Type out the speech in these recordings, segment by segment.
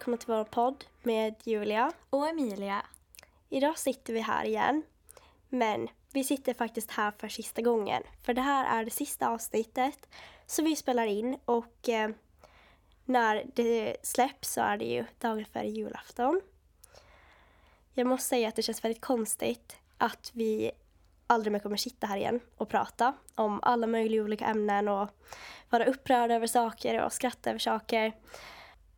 Välkomna till vår podd med Julia. Och Emilia. Idag sitter vi här igen. Men vi sitter faktiskt här för sista gången. För det här är det sista avsnittet som vi spelar in och eh, när det släpps så är det ju dagen före julafton. Jag måste säga att det känns väldigt konstigt att vi aldrig mer kommer sitta här igen och prata om alla möjliga olika ämnen och vara upprörda över saker och skratta över saker.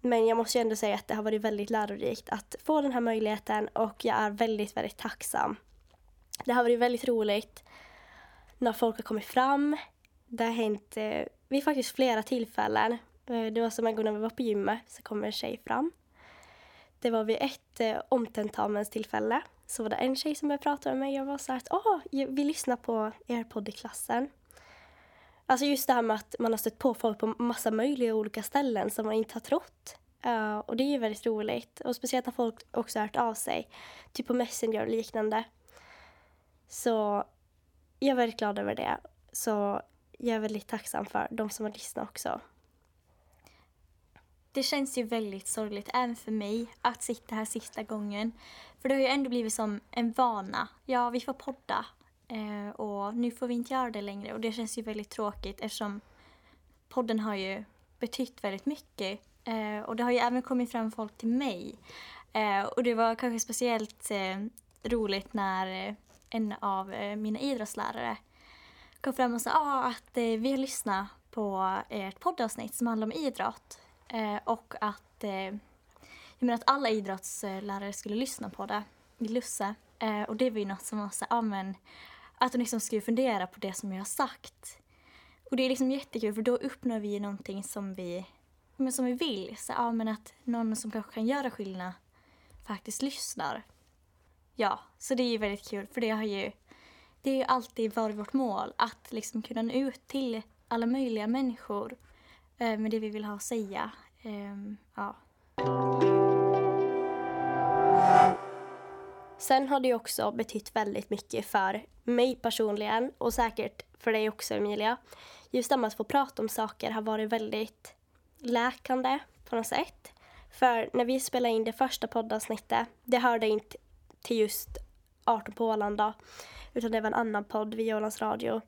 Men jag måste ju ändå säga att det har varit väldigt lärorikt att få den här möjligheten och jag är väldigt, väldigt tacksam. Det har varit väldigt roligt när folk har kommit fram. Det har hänt eh, vid faktiskt flera tillfällen. Eh, det var som en gång när vi var på gymmet så kom en tjej fram. Det var vid ett eh, omtentamenstillfälle så var det en tjej som började prata med mig och var så här att åh, vi lyssnar på er podd i klassen. Alltså just det här med att man har stött på folk på massa möjliga olika ställen som man inte har trott. Uh, och det är ju väldigt roligt. Och speciellt när folk också har hört av sig. Typ på Messenger och liknande. Så jag är väldigt glad över det. Så jag är väldigt tacksam för de som har lyssnat också. Det känns ju väldigt sorgligt även för mig att sitta här sista gången. För det har ju ändå blivit som en vana. Ja, vi får podda Eh, och nu får vi inte göra det längre och det känns ju väldigt tråkigt eftersom podden har ju betytt väldigt mycket. Eh, och det har ju även kommit fram folk till mig. Eh, och det var kanske speciellt eh, roligt när eh, en av eh, mina idrottslärare kom fram och sa ah, att eh, vi har lyssnat på ert poddavsnitt som handlar om idrott. Eh, och att, eh, jag menar att alla idrottslärare skulle lyssna på det i Lusse. och det var ju något som var så, ah, men att de liksom ska fundera på det som jag har sagt. Och det är liksom jättekul för då uppnår vi någonting som vi, men som vi vill. Så, ja, men att någon som kanske kan göra skillnad faktiskt lyssnar. Ja, så det är ju väldigt kul för det har ju, det har ju alltid varit vårt mål att liksom kunna nå ut till alla möjliga människor eh, med det vi vill ha att säga. Eh, ja. Sen har det också betytt väldigt mycket för mig personligen och säkert för dig också Emilia. Just det med att få prata om saker har varit väldigt läkande på något sätt. För när vi spelade in det första poddavsnittet, det hörde inte till just 18 på Åland då, utan det var en annan podd vid Ålands Radio.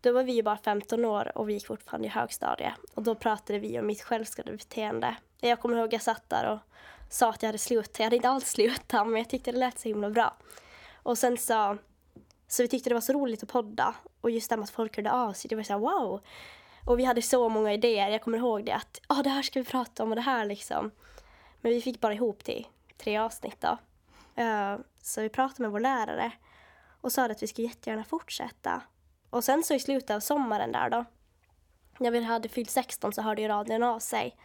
Då var vi ju bara 15 år och vi gick fortfarande i högstadiet. Och då pratade vi om mitt självskadebeteende. Jag kommer ihåg att jag satt där och sa att jag hade slutat. Jag hade inte alls slutat men jag tyckte det lät så himla bra. Och sen så, så vi tyckte det var så roligt att podda och just det med att folk hörde av sig, det var så här, wow. Och vi hade så många idéer, jag kommer ihåg det att oh, det här ska vi prata om och det här liksom. Men vi fick bara ihop till tre avsnitt då. Uh, så vi pratade med vår lärare och sa att vi skulle jättegärna fortsätta. Och sen så i slutet av sommaren där då, när vi hade fyllt 16 så hörde ju radion av sig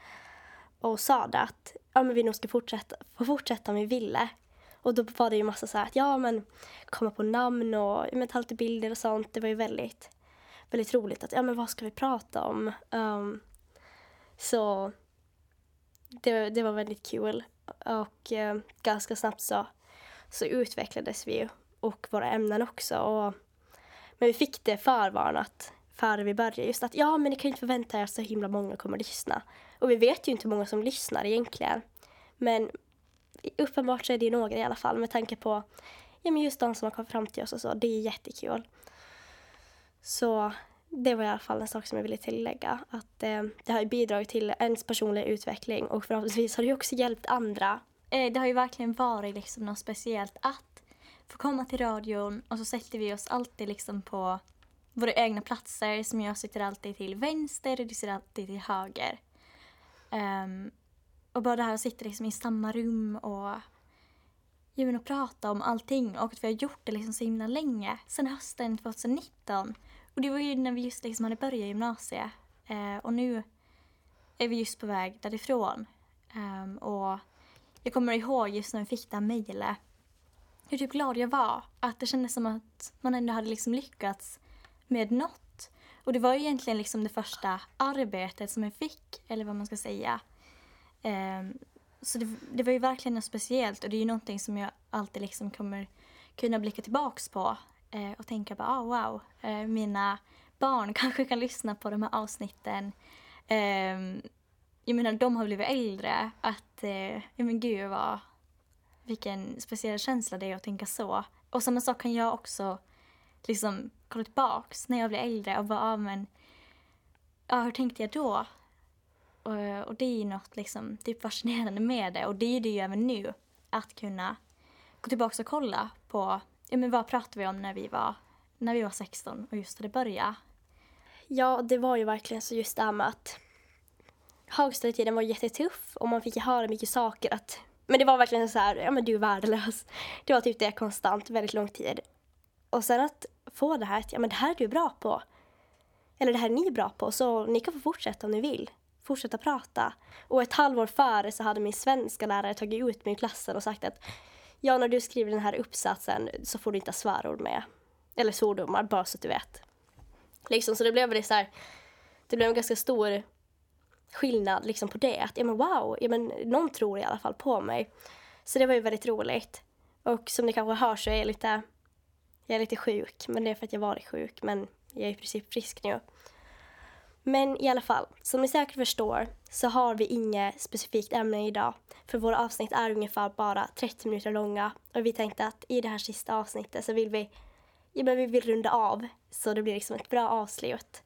och sa det att ja, men vi nog ska fortsätta, få fortsätta om vi ville. Och då var det ju massa så här att ja men komma på namn och men, ta lite bilder och sånt. Det var ju väldigt, väldigt roligt att ja men vad ska vi prata om? Um, så det, det var väldigt kul och uh, ganska snabbt så, så utvecklades vi ju och våra ämnen också. Och, men vi fick det förvarnat före vi började just att ja men ni kan ju inte förvänta er att så himla många kommer att lyssna. Och vi vet ju inte hur många som lyssnar egentligen. Men uppenbart så är det ju några i alla fall med tanke på ja, men just de som har kommit fram till oss och så. Det är jättekul. Så det var i alla fall en sak som jag ville tillägga. Att eh, det har bidragit till ens personliga utveckling och förhoppningsvis har det också hjälpt andra. Eh, det har ju verkligen varit liksom något speciellt att få komma till radion och så sätter vi oss alltid liksom på våra egna platser som jag sitter alltid till vänster och du sitter alltid till höger. Um, och bara det här att sitta liksom i samma rum och, ja, och prata om allting och att vi har gjort det liksom så himla länge, sen hösten 2019. Och det var ju när vi just liksom hade börjat gymnasiet uh, och nu är vi just på väg därifrån. Um, och jag kommer ihåg just när vi fick det här mejlet hur typ glad jag var. Att det kändes som att man ändå hade liksom lyckats med något. Och det var ju egentligen liksom det första arbetet som jag fick, eller vad man ska säga. Um, så det, det, var ju verkligen något speciellt och det är ju någonting som jag alltid liksom kommer kunna blicka tillbaks på uh, och tänka på, oh, ah, wow, uh, mina barn kanske kan lyssna på de här avsnitten. Um, jag menar de har blivit äldre, att eh, men gud vad, vilken speciell känsla det är att tänka så. Och samma sak kan jag också liksom kolla tillbaks när jag blir äldre och bara, ja men, ja hur tänkte jag då? Och, och det är ju något liksom typ fascinerande med det och det är det ju även nu, att kunna gå tillbaks och kolla på, ja men vad pratade vi om när vi var, när vi var 16 och just hade börjat? Ja, det var ju verkligen så just det här med att högstadietiden var jättetuff och man fick ju höra mycket saker att men det var verkligen så här, ja men du är värdelös. Det var typ det konstant, väldigt lång tid. Och sen att få det här, att ja men det här är du bra på. Eller det här är ni bra på, så ni kan få fortsätta om ni vill. Fortsätta prata. Och ett halvår före så hade min svenska lärare tagit ut mig i klassen och sagt att ja, när du skriver den här uppsatsen så får du inte ha svärord med. Eller svordomar, bara så att du vet. Liksom, så det blev det så här, det blev en ganska stor skillnad liksom på det. Att ja men wow, ja, men någon tror i alla fall på mig. Så det var ju väldigt roligt. Och som ni kanske hör så är jag lite, jag är lite sjuk. Men det är för att jag varit sjuk. Men jag är i princip frisk nu. Men i alla fall, som ni säkert förstår så har vi inget specifikt ämne idag. För våra avsnitt är ungefär bara 30 minuter långa. Och vi tänkte att i det här sista avsnittet så vill vi, ja men vi vill runda av. Så det blir liksom ett bra avslut.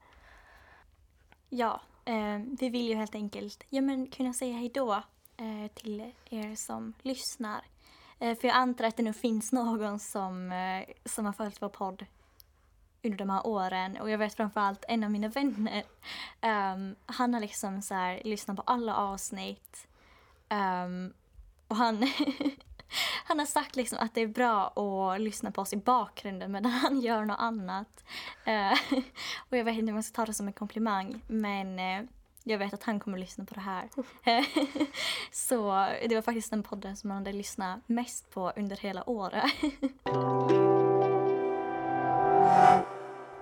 Ja, eh, vi vill ju helt enkelt ja, men kunna säga hejdå eh, till er som lyssnar. Eh, för jag antar att det nu finns någon som, eh, som har följt vår podd under de här åren och jag vet framförallt en av mina vänner. Um, han har liksom så här, lyssnat på alla avsnitt um, och han Han har sagt liksom att det är bra att lyssna på oss i bakgrunden medan han gör något annat. Uh, och jag vet inte om jag ska ta det som en komplimang men uh, jag vet att han kommer att lyssna på det här. Så det var faktiskt den podden som han hade lyssnat mest på under hela året.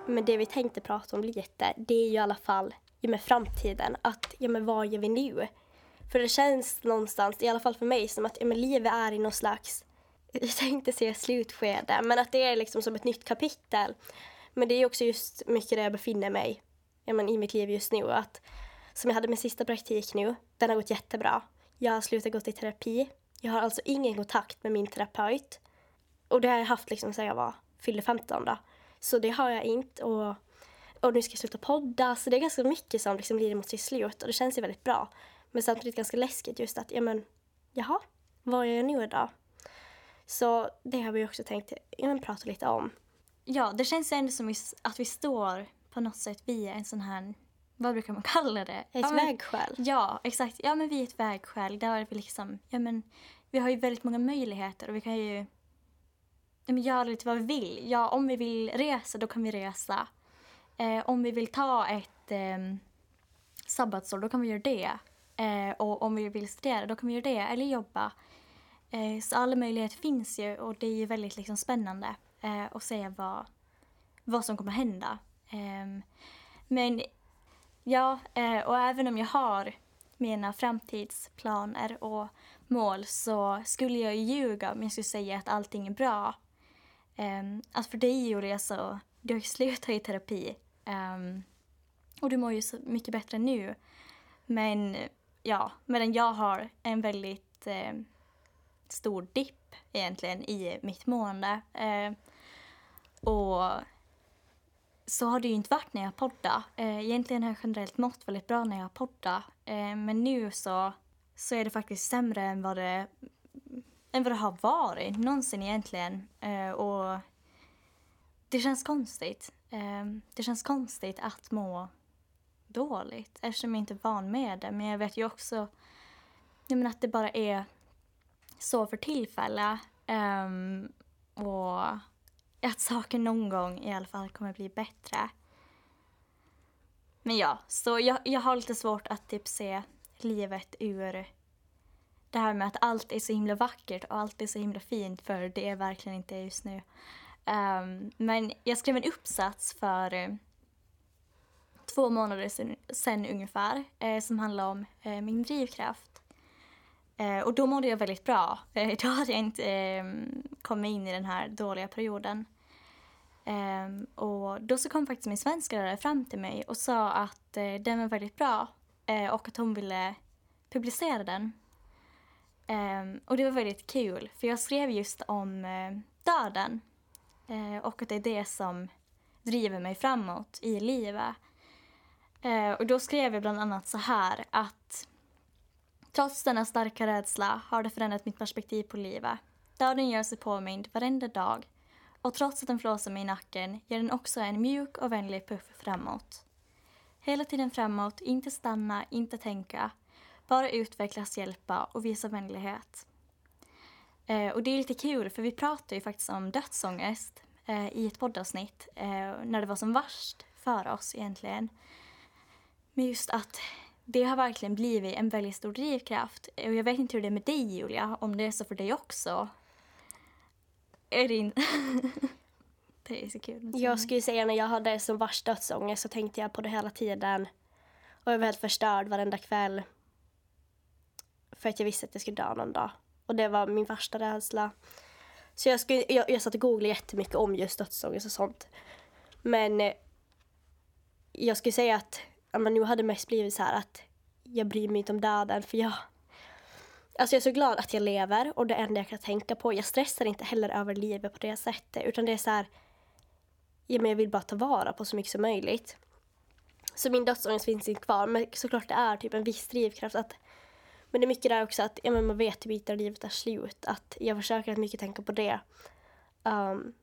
Men det vi tänkte prata om lite, det är ju i alla fall ja, med framtiden. Att, ja men vad gör vi nu? För det känns någonstans, i alla fall för mig, som att ja, men livet är i någon slags, jag tänkte säga slutskede, men att det är liksom som ett nytt kapitel. Men det är också just mycket där jag befinner mig ja, men i mitt liv just nu. Att, som jag hade min sista praktik nu, den har gått jättebra. Jag har slutat gå i terapi. Jag har alltså ingen kontakt med min terapeut. Och det har jag haft liksom sedan jag var, fyllde 15 då. Så det har jag inte. Och, och nu ska jag sluta podda. Så det är ganska mycket som liksom lider mot sitt slut. Och det känns ju väldigt bra. Men samtidigt ganska läskigt just att, ja men, jaha, vad gör jag nu idag? Så det har vi också tänkt ja, men, prata lite om. Ja, det känns ändå som att vi står på något sätt via en sån här, vad brukar man kalla det? Ett ja, vägskäl. Ja, exakt. Ja, men vi är ett vägskäl där vi liksom, ja men, vi har ju väldigt många möjligheter och vi kan ju ja, men göra lite vad vi vill. Ja, om vi vill resa, då kan vi resa. Eh, om vi vill ta ett eh, sabbatsår, då kan vi göra det. Eh, och om vi vill studera, då kan vi göra det. Eller jobba. Eh, så alla möjligheter finns ju och det är ju väldigt liksom, spännande eh, att se vad, vad som kommer hända. Ehm, men ja, eh, och även om jag har mina framtidsplaner och mål så skulle jag ljuga om jag skulle säga att allting är bra. Um, alltså för dig Julia så, du har ju slutat i terapi. Um, och du mår ju så mycket bättre nu. Men ja, medan jag har en väldigt eh, stor dipp egentligen i mitt mående. Ehm, och så har det ju inte varit när jag poddar. Eh, egentligen har jag generellt mått väldigt bra när jag poddar. Eh, men nu så, så är det faktiskt sämre än vad det, än vad det har varit någonsin egentligen. Eh, och det känns konstigt. Eh, det känns konstigt att må dåligt eftersom jag inte är van med det. Men jag vet ju också jag menar, att det bara är så för tillfället. Ehm, och att saker någon gång i alla fall kommer bli bättre. Men ja, så jag, jag har lite svårt att typ se livet ur det här med att allt är så himla vackert och allt är så himla fint för det är verkligen inte just nu. Um, men jag skrev en uppsats för eh, två månader sen, sen ungefär uh, som handlar om uh, min drivkraft. Och då mådde jag väldigt bra. Då hade jag inte ehm, ehm, kommit in i den här dåliga perioden. Um, och då så kom faktiskt min svenska lärare fram till mig och sa att uh, den var väldigt bra uh, och att hon ville publicera den. Um, och det var väldigt kul, för jag skrev just om uh, döden. Och att det är det som driver mig framåt i livet. Och då skrev jag bland annat så här att trots denna starka rädsla har det förändrat mitt perspektiv på livet. Döden gör sig påmind varenda dag och trots att den flåsar mig i nacken ger den också en mjuk och vänlig puff framåt. Hela tiden framåt, inte stanna, inte tänka. Bara utvecklas, hjälpa och visa vänlighet. Eh, och det är lite kul för vi pratade ju faktiskt om dödsångest eh, i ett poddavsnitt eh, när det var som värst för oss egentligen. Men just att det har verkligen blivit en väldigt stor drivkraft. Och jag vet inte hur det är med dig Julia, om det är så för dig också. Är det inte... det är så kul. Jag skulle säga när jag hade som värst dödsångest så tänkte jag på det hela tiden. Och jag var helt förstörd varenda kväll. För att jag visste att jag skulle dö någon dag. Och det var min värsta rädsla. Så jag, skulle, jag, jag satt och googlade jättemycket om just dödsångest och sånt. Men eh, jag skulle säga att men nu hade mest blivit så här att jag bryr mig inte om döden för jag Alltså jag är så glad att jag lever och det enda jag kan tänka på, jag stressar inte heller över livet på det sättet utan det är så här, ja men jag vill bara ta vara på så mycket som möjligt. Så min dödsångest finns inte kvar men såklart det är typ en viss drivkraft att men det är mycket där också att ja, men man vet typ inte när livet är slut. Att jag försöker att mycket tänka på det. Um,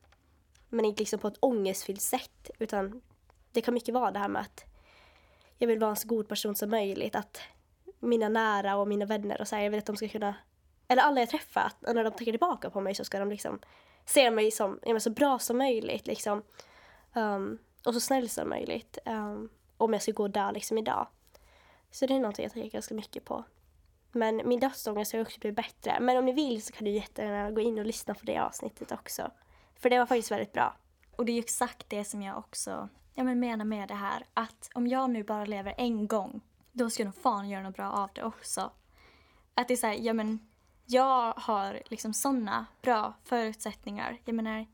men inte liksom på ett ångestfyllt sätt. Utan det kan mycket vara det här med att jag vill vara en så god person som möjligt. Att mina nära och mina vänner och så här, jag vill att de ska kunna, eller alla jag träffar, att när de tänker tillbaka på mig så ska de liksom se mig som ja, så bra som möjligt liksom. Um, och så snäll som möjligt. Um, om jag ska gå där liksom idag. Så det är någonting jag tänker ganska mycket på. Men min dödsångest har också blivit bättre. Men om ni vill så kan du jättegärna gå in och lyssna på det avsnittet också. För det var faktiskt väldigt bra. Och det är ju exakt det som jag också ja, men menar med det här. Att om jag nu bara lever en gång, då ska jag nog fan göra något bra av det också. Att det är såhär, ja men jag har liksom sådana bra förutsättningar. Jag menar,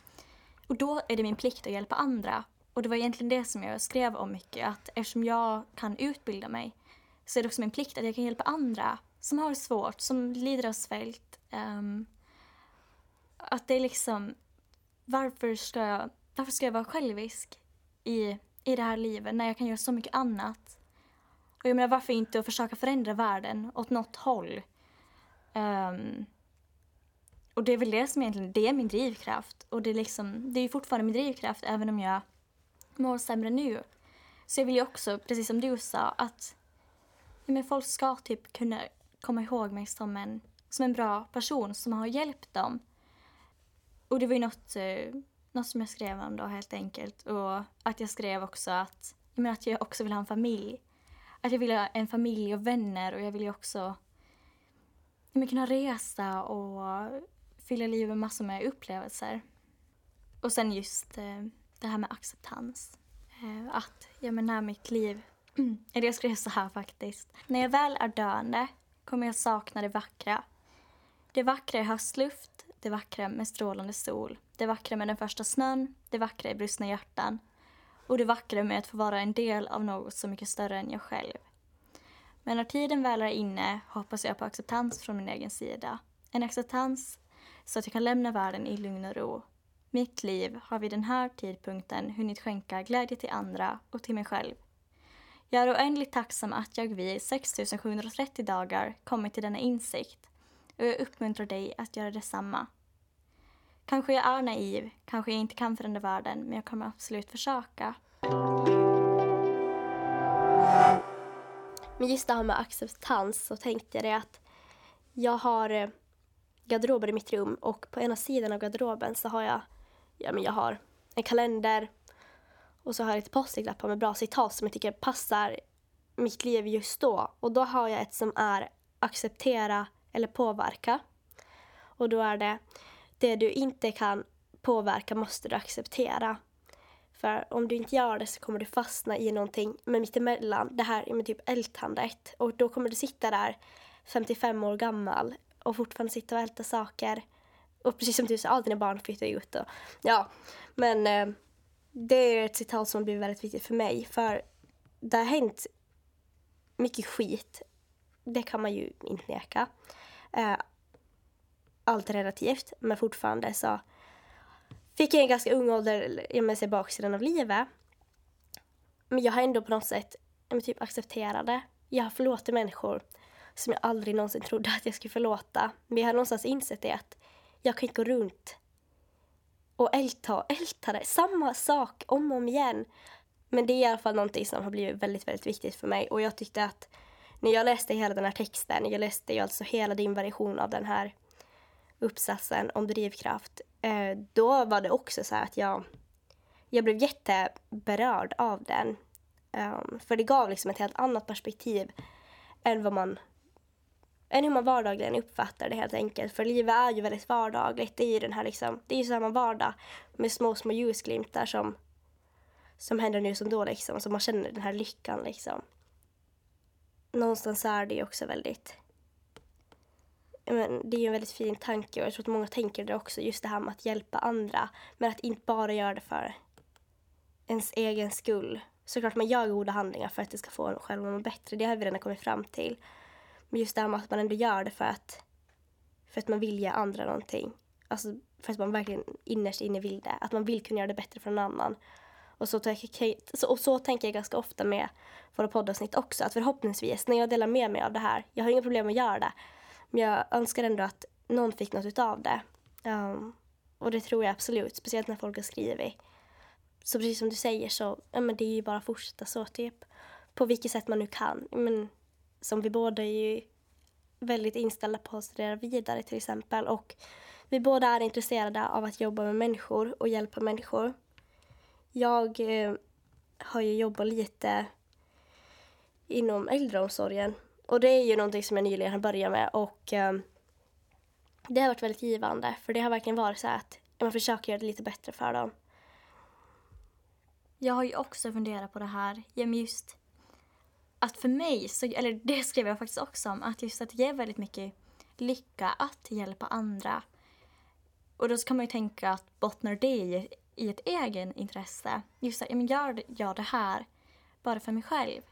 och då är det min plikt att hjälpa andra. Och det var egentligen det som jag skrev om mycket, att eftersom jag kan utbilda mig så är det också min plikt att jag kan hjälpa andra som har det svårt, som lider av svält. Um, att det är liksom, varför ska, jag, varför ska jag vara självisk i, i det här livet när jag kan göra så mycket annat? Och jag menar, varför inte försöka förändra världen åt något håll? Um, och det är väl det som egentligen, det är min drivkraft. Och det är liksom, det är fortfarande min drivkraft även om jag mår sämre nu. Så jag vill ju också, precis som du sa, att men folk ska typ kunna komma ihåg mig som en, som en bra person som har hjälpt dem. Och det var ju något, eh, något som jag skrev om då helt enkelt. Och att jag skrev också att, jag menar att jag också vill ha en familj. Att jag vill ha en familj och vänner och jag vill ju också jag kunna resa och fylla livet med massor med upplevelser. Och sen just eh, det här med acceptans. Eh, att, ja men när mitt liv, eller jag skrev så här faktiskt. När jag väl är döende kommer jag sakna det vackra. Det vackra i höstluft, det vackra med strålande sol, det vackra med den första snön, det vackra i brustna hjärtan och det vackra med att få vara en del av något så mycket större än jag själv. Men när tiden väl är inne hoppas jag på acceptans från min egen sida. En acceptans så att jag kan lämna världen i lugn och ro. Mitt liv har vid den här tidpunkten hunnit skänka glädje till andra och till mig själv. Jag är oändligt tacksam att jag vid 6730 dagar kommit till denna insikt och jag uppmuntrar dig att göra detsamma. Kanske jag är naiv, kanske jag inte kan förändra världen, men jag kommer absolut försöka. Men just det här med acceptans så tänkte jag det att jag har eh, garderober i mitt rum och på ena sidan av garderoben så har jag, ja men jag har en kalender och så har jag lite post-it-lappar med bra citat som jag tycker passar mitt liv just då. Och då har jag ett som är acceptera eller påverka. Och då är det det du inte kan påverka måste du acceptera. För om du inte gör det så kommer du fastna i någonting med mittemellan, det här med typ ältandet. Och då kommer du sitta där 55 år gammal och fortfarande sitta och älta saker. Och precis som du sa, dina barn flyttar ut och ja. Men eh, det är ett citat som blir väldigt viktigt för mig. För det har hänt mycket skit det kan man ju inte neka. Eh, allt relativt, men fortfarande så fick jag i en ganska ung ålder jag menar, sig baksidan av livet. Men jag har ändå på något sätt typ accepterat det. Jag har förlåtit människor som jag aldrig någonsin trodde att jag skulle förlåta. Men jag har någonstans insett det att jag kan inte gå runt och älta, älta det. Samma sak om och om igen. Men det är i alla fall någonting som har blivit väldigt, väldigt viktigt för mig. Och jag tyckte att när jag läste hela den här texten, jag läste ju alltså hela din version av den här uppsatsen om drivkraft, eh, då var det också så att jag, jag blev jätteberörd av den. Ehm, för det gav liksom ett helt annat perspektiv än vad man än hur man vardagligen uppfattar det helt enkelt. För livet är ju väldigt vardagligt. Det är ju den här liksom, det är ju samma vardag med små, små ljusglimtar som, som händer nu som då liksom. Så man känner den här lyckan liksom. Någonstans är det ju också väldigt men det är ju en väldigt fin tanke och jag tror att många tänker det också. Just det här med att hjälpa andra. Men att inte bara göra det för ens egen skull. Såklart man gör goda handlingar för att det ska få en själv att må bättre. Det har vi redan kommit fram till. Men just det här med att man ändå gör det för att, för att man vill ge andra någonting. Alltså för att man verkligen innerst inne vill det. Att man vill kunna göra det bättre för någon annan. Och så, så, och så tänker jag ganska ofta med våra poddavsnitt också. Att förhoppningsvis, när jag delar med mig av det här, jag har inga problem att göra det. Men jag önskar ändå att någon fick något av det. Um, och det tror jag absolut, speciellt när folk har skrivit. Så precis som du säger så, ja men det är ju bara att fortsätta så typ. På vilket sätt man nu kan. Men som vi båda är ju väldigt inställda på att studera vidare till exempel. Och vi båda är intresserade av att jobba med människor och hjälpa människor. Jag eh, har ju jobbat lite inom äldreomsorgen. Och det är ju någonting som jag nyligen har börjat med och eh, det har varit väldigt givande för det har verkligen varit så att man försöker göra det lite bättre för dem. Jag har ju också funderat på det här, just att för mig, så, eller det skrev jag faktiskt också om, att just att det ger väldigt mycket lycka att hjälpa andra. Och då kan man ju tänka att bottnar det i, i ett egen intresse. Just att, ja, men gör jag det här bara för mig själv?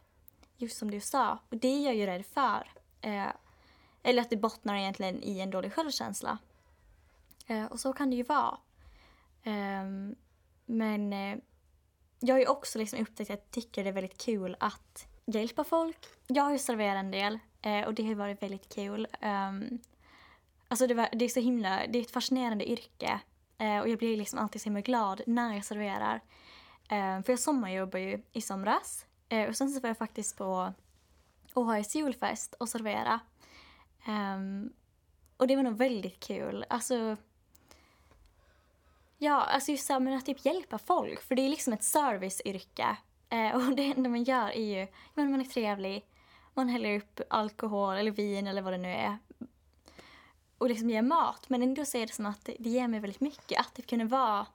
Just som du sa, och det är jag ju rädd för. Eh, eller att det bottnar egentligen i en dålig självkänsla. Eh, och så kan det ju vara. Ehm, eh, men jag har ju också liksom upptäckt att jag tycker det är väldigt kul att hjälpa folk. Jag har ju serverat en del eh, och det har varit väldigt kul. Ehm, alltså det, var, det, är så himla, det är ett fascinerande yrke eh, och jag blir liksom alltid så himla glad när jag serverar. Ehm, för jag sommarjobbar ju i somras Eh, och sen så var jag faktiskt på OHS julfest och servera. Um, och det var nog väldigt kul. Alltså, ja, alltså just så men att typ hjälpa folk, för det är liksom ett serviceyrke. Eh, och det enda man gör är ju, men man är trevlig, man häller upp alkohol eller vin eller vad det nu är och liksom ger mat. Men ändå så är det som att det, det ger mig väldigt mycket. Att typ kunna vara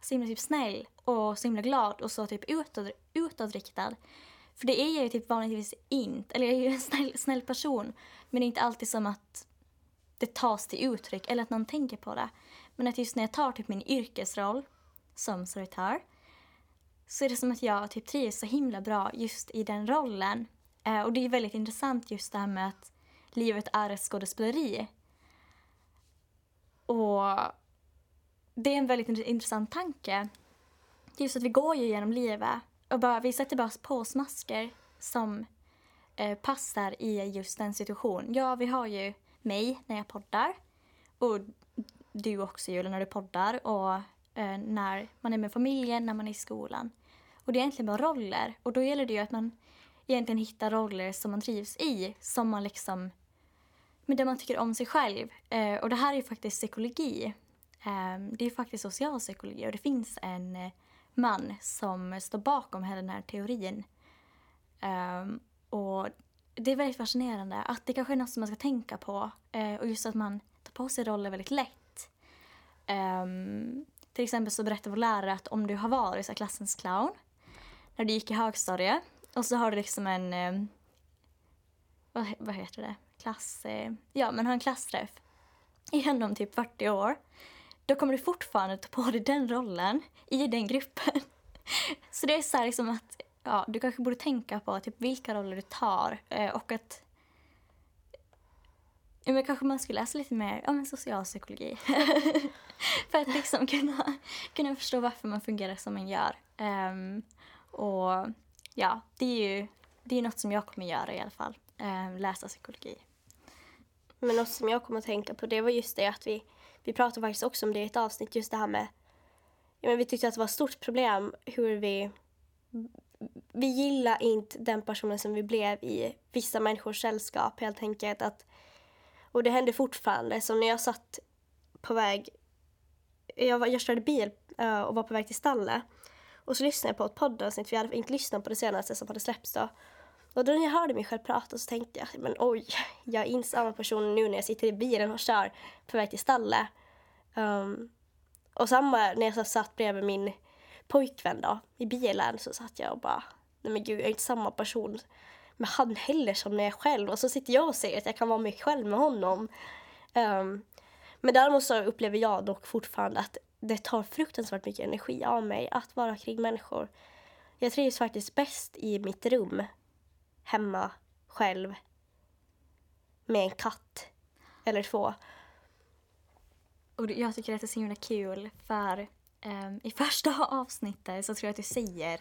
så himla typ snäll och så himla glad och så typ utåt, utåtriktad. För det är jag ju typ vanligtvis inte. Eller jag är ju en snäll, snäll person. Men det är inte alltid som att det tas till uttryck eller att någon tänker på det. Men att just när jag tar typ min yrkesroll som servitör så är det som att jag typ trivs så himla bra just i den rollen. Eh, och det är väldigt intressant just det här med att livet är ett skådespeleri. Och det är en väldigt intressant tanke. Just att vi går ju genom livet och bara, vi sätter bara på oss masker som eh, passar i just den situationen. Ja, vi har ju mig när jag poddar och du också Julia när du poddar och eh, när man är med familjen, när man är i skolan. Och det är egentligen bara roller. Och då gäller det ju att man egentligen hittar roller som man trivs i, som man liksom, men där man tycker om sig själv. Eh, och det här är ju faktiskt psykologi. Ehm, det är faktiskt socialpsykologi och det finns en eh, man som står bakom hela den här teorin. Ehm, och det är väldigt fascinerande att det kanske är något som man ska tänka på eh, och just att man tar på sig roller väldigt lätt. Ehm, till exempel så berättar vår lärare att om du har varit så klassens clown när du gick i högstadiet och så har du liksom en, eh, vad, vad heter det, klass, ja men har en klassträff igenom typ 40 år. Då kommer du fortfarande ta på dig den rollen i den gruppen. Så det är så här liksom att ja, du kanske borde tänka på typ vilka roller du tar eh, och att men kanske man skulle läsa lite mer om ja, socialpsykologi. För att liksom kunna, kunna förstå varför man fungerar som man gör. Um, och ja, det är ju det är något som jag kommer göra i alla fall. Um, läsa psykologi. Men något som jag kommer att tänka på det var just det att vi, vi pratade faktiskt också om det i ett avsnitt, just det här med ja, men vi tyckte att det var ett stort problem hur vi vi gillar inte den personen som vi blev i vissa människors sällskap helt enkelt. Att, och det händer fortfarande. Som när jag satt på väg, jag, var, jag körde bil uh, och var på väg till stallet. Och så lyssnade jag på ett poddavsnitt, för jag hade inte lyssnat på det senaste som hade släppts då. Och då när jag hörde mig själv prata så tänkte jag, men oj, jag är inte samma person nu när jag sitter i bilen och kör på väg till stallet. Um, och samma när jag satt bredvid min pojkvän då, i bilen, så satt jag och bara, nej men gud, jag är inte samma person med han heller som när jag själv. Och så sitter jag och säger att jag kan vara mig själv med honom. Um, men däremot så upplever jag dock fortfarande att det tar fruktansvärt mycket energi av mig att vara kring människor. Jag trivs faktiskt bäst i mitt rum, hemma, själv, med en katt eller två. Och jag tycker att det är så himla kul för um, i första avsnittet så tror jag att du säger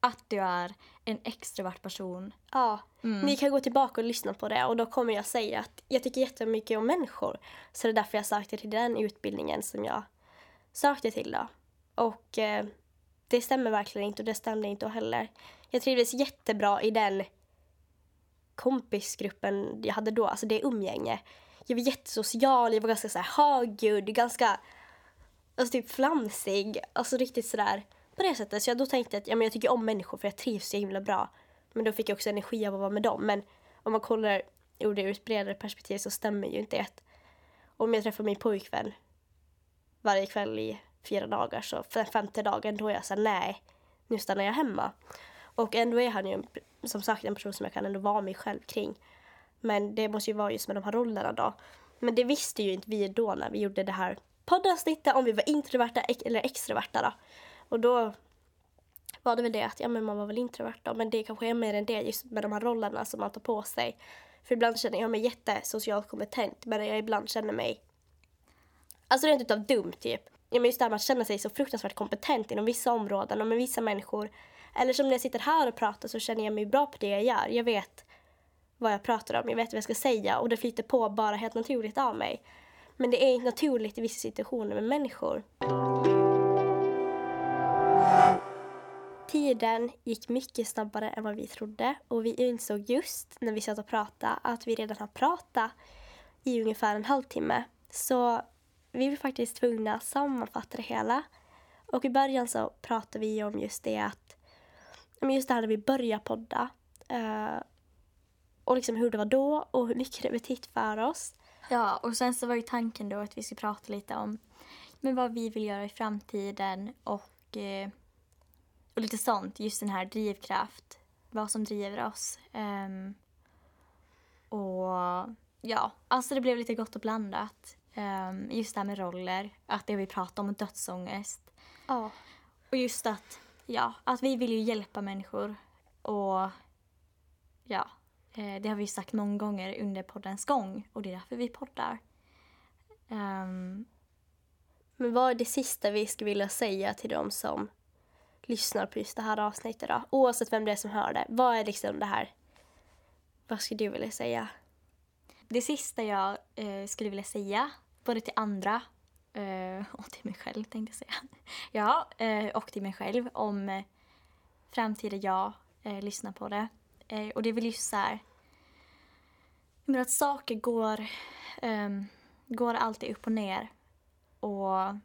att du är en extrovert person. Ja, mm. ni kan gå tillbaka och lyssna på det och då kommer jag säga att jag tycker jättemycket om människor. Så det är därför jag sökte till den utbildningen som jag sökte till då. Och eh, det stämmer verkligen inte och det stämde inte heller. Jag trivdes jättebra i den kompisgruppen jag hade då, alltså det umgänge. Jag var jättesocial, jag var ganska så här högljudd, ganska alltså typ flamsig, alltså riktigt sådär på det sättet. Så jag då tänkte att ja, men jag tycker om människor för jag trivs så himla bra. Men då fick jag också energi av att vara med dem. Men om man kollar ur det ur ett bredare perspektiv så stämmer ju inte det. Om jag träffar min pojkvän varje kväll i fyra dagar så femte dagen då är jag såhär nej, nu stannar jag hemma. Och ändå är han ju som sagt en person som jag kan ändå vara mig själv kring. Men det måste ju vara just med de här rollerna då. Men det visste ju inte vi då när vi gjorde det här poddavsnittet om vi var introverta eller extroverta då. Och då var det väl det att ja, men man var väl introvert då, men det kanske är mer än det just med de här rollerna som man tar på sig. För ibland känner jag mig jättesocialt kompetent men jag ibland känner mig Alltså rent utav dum typ. Ja, men just det här med att känna sig så fruktansvärt kompetent inom vissa områden och med vissa människor. Eller som när jag sitter här och pratar så känner jag mig bra på det jag gör. Jag vet vad jag pratar om, jag vet vad jag ska säga och det flyter på bara helt naturligt av mig. Men det är inte naturligt i vissa situationer med människor. Tiden gick mycket snabbare än vad vi trodde och vi insåg just när vi satt och pratade att vi redan har pratat i ungefär en halvtimme. Så vi var faktiskt tvungna att sammanfatta det hela. Och i början så pratade vi om just det att, just det här när vi började podda. Uh, och liksom hur det var då och hur mycket det betytt för oss. Ja, och sen så var ju tanken då att vi skulle prata lite om men vad vi vill göra i framtiden och, eh, och lite sånt. Just den här drivkraft, vad som driver oss. Um, och ja, alltså det blev lite gott och blandat. Um, just det här med roller, att det vi pratade om, dödsångest. Ja. Och just att, ja, att vi vill ju hjälpa människor. Och ja, eh, det har vi sagt många gånger under poddens gång och det är därför vi poddar. Um, men vad är det sista vi skulle vilja säga till de som lyssnar på just det här avsnittet då? Oavsett vem det är som hör det. Vad är liksom det här? Vad skulle du vilja säga? Det sista jag eh, skulle vilja säga, både till andra eh, och till mig själv tänkte jag säga. ja, eh, och till mig själv om eh, framtida jag eh, lyssnar på det. Eh, och det är väl just så här, men att saker går, um, går alltid upp och ner. Och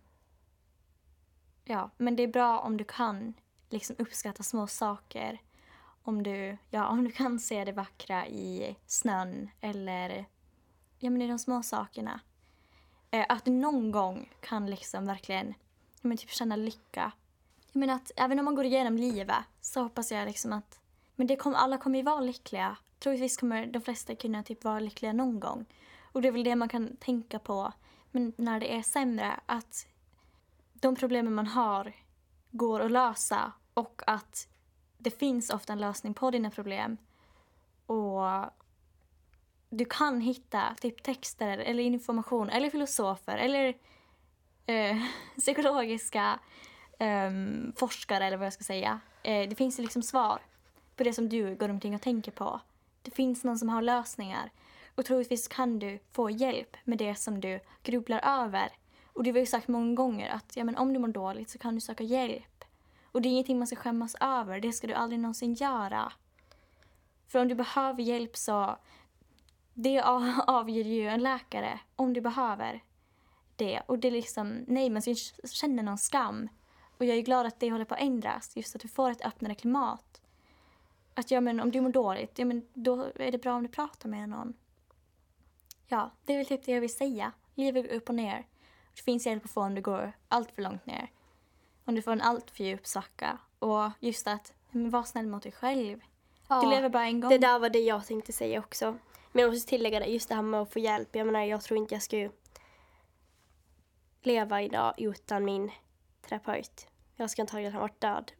ja, men det är bra om du kan liksom uppskatta små saker. Om du, ja, om du kan se det vackra i snön eller ja, men i de små sakerna. Eh, att du någon gång kan liksom verkligen men typ känna lycka. Jag menar att även om man går igenom livet så hoppas jag liksom att men det kom, alla kommer ju vara lyckliga. Troligtvis kommer de flesta kunna typ vara lyckliga någon gång. Och det är väl det man kan tänka på men när det är sämre. Att de problemen man har går att lösa och att det finns ofta en lösning på dina problem. Och du kan hitta typ texter eller information eller filosofer eller eh, psykologiska eh, forskare eller vad jag ska säga. Eh, det finns liksom svar på det som du går omkring och tänker på. Det finns någon som har lösningar. Och troligtvis kan du få hjälp med det som du grubblar över. Och det har vi ju sagt många gånger att ja, men om du mår dåligt så kan du söka hjälp. Och det är ingenting man ska skämmas över. Det ska du aldrig någonsin göra. För om du behöver hjälp så det avgör ju en läkare om du behöver det. Och det är liksom, nej man ska inte känna någon skam. Och jag är glad att det håller på att ändras, just att du får ett öppnare klimat. Att ja men om du mår dåligt, ja men då är det bra om du pratar med någon. Ja, det är väl typ det jag vill säga. Livet går upp och ner. Det finns hjälp att få om du går allt för långt ner. Om du får en allt för djup svacka. Och just att, men var snäll mot dig själv. Ja, du lever bara en gång. Det där var det jag tänkte säga också. Men jag måste tillägga det, just det här med att få hjälp. Jag menar, jag tror inte jag skulle leva idag utan min terapeut. Jag ska antagligen ha varit död.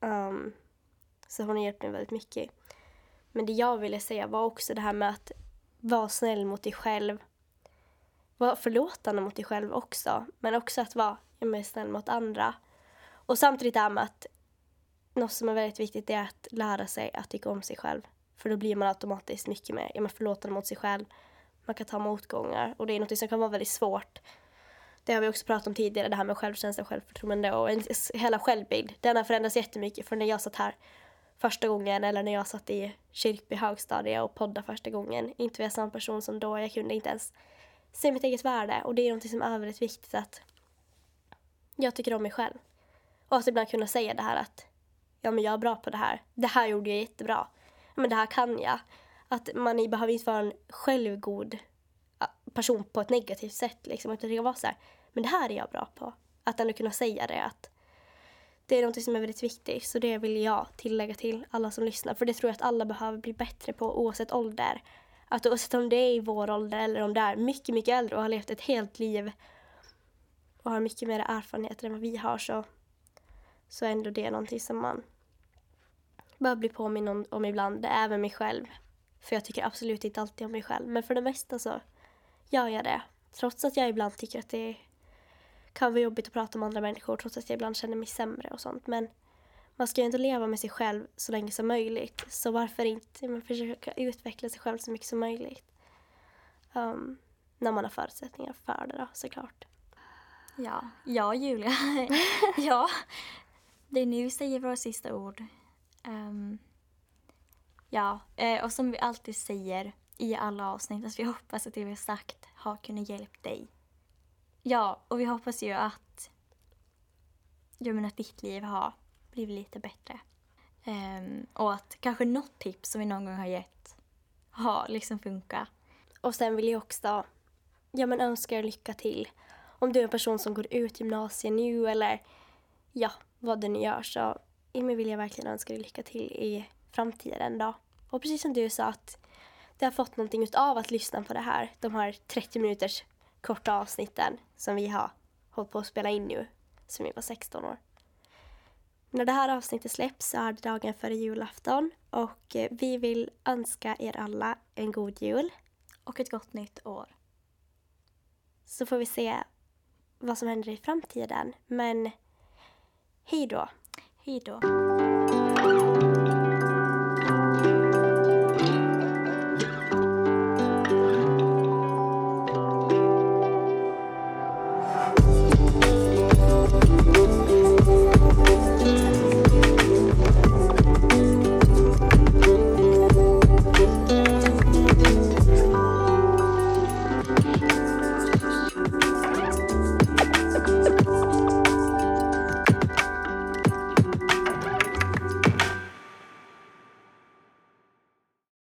Um, så hon har hjälpt mig väldigt mycket. Men det jag ville säga var också det här med att vara snäll mot dig själv. Vara förlåtande mot dig själv också. Men också att vara ja, snäll mot andra. Och samtidigt det här med att något som är väldigt viktigt är att lära sig att tycka om sig själv. För då blir man automatiskt mycket mer ja, förlåtande mot sig själv. Man kan ta motgångar och det är något som kan vara väldigt svårt. Det har vi också pratat om tidigare, det här med självkänsla och självförtroende och en, hela självbild. Den har förändrats jättemycket från när jag satt här första gången eller när jag satt i Kyrkby högstadie och poddade första gången. Inte var jag samma person som då, jag kunde inte ens se mitt eget värde och det är något som är väldigt viktigt att jag tycker om mig själv. Och att ibland kunna säga det här att ja men jag är bra på det här. Det här gjorde jag jättebra men det här kan jag. Att man behöver inte vara en självgod person på ett negativt sätt. Liksom. Utan det kan vara så här, men det här är jag bra på. Att ändå kunna säga det. att Det är något som är väldigt viktigt. Så det vill jag tillägga till alla som lyssnar. För det tror jag att alla behöver bli bättre på oavsett ålder. Att oavsett om det är i vår ålder eller om det är mycket, mycket äldre och har levt ett helt liv och har mycket mer erfarenheter än vad vi har så, så är ändå det någonting som man behöver bli påminn om, om ibland, även mig själv. För jag tycker absolut inte alltid om mig själv. Men för det mesta så gör jag det. Trots att jag ibland tycker att det kan vara jobbigt att prata med andra människor. Trots att jag ibland känner mig sämre och sånt. Men man ska ju inte leva med sig själv så länge som möjligt. Så varför inte man försöka utveckla sig själv så mycket som möjligt. Um, när man har förutsättningar för det då, såklart. Ja, ja Julia. ja, det är nu vi säger våra sista ord. Um, ja, eh, och som vi alltid säger i alla avsnitt, att vi hoppas att det vi har sagt har kunnat hjälpa dig. Ja, och vi hoppas ju att, jag menar att ditt liv har blivit lite bättre. Um, och att kanske något tips som vi någon gång har gett har liksom funkat. Och sen vill jag också ja, men önska er lycka till. Om du är en person som går ut gymnasiet nu eller ja, vad du nu gör så Emil vill jag verkligen önska dig lycka till i framtiden då. Och precis som du sa att du har fått någonting av att lyssna på det här. De här 30 minuters korta avsnitten som vi har hållit på att spela in nu, som vi var 16 år. När det här avsnittet släpps så är det dagen före julafton och eh, vi vill önska er alla en god jul. Och ett gott nytt år. Så får vi se vad som händer i framtiden. Men hej då! Hej då.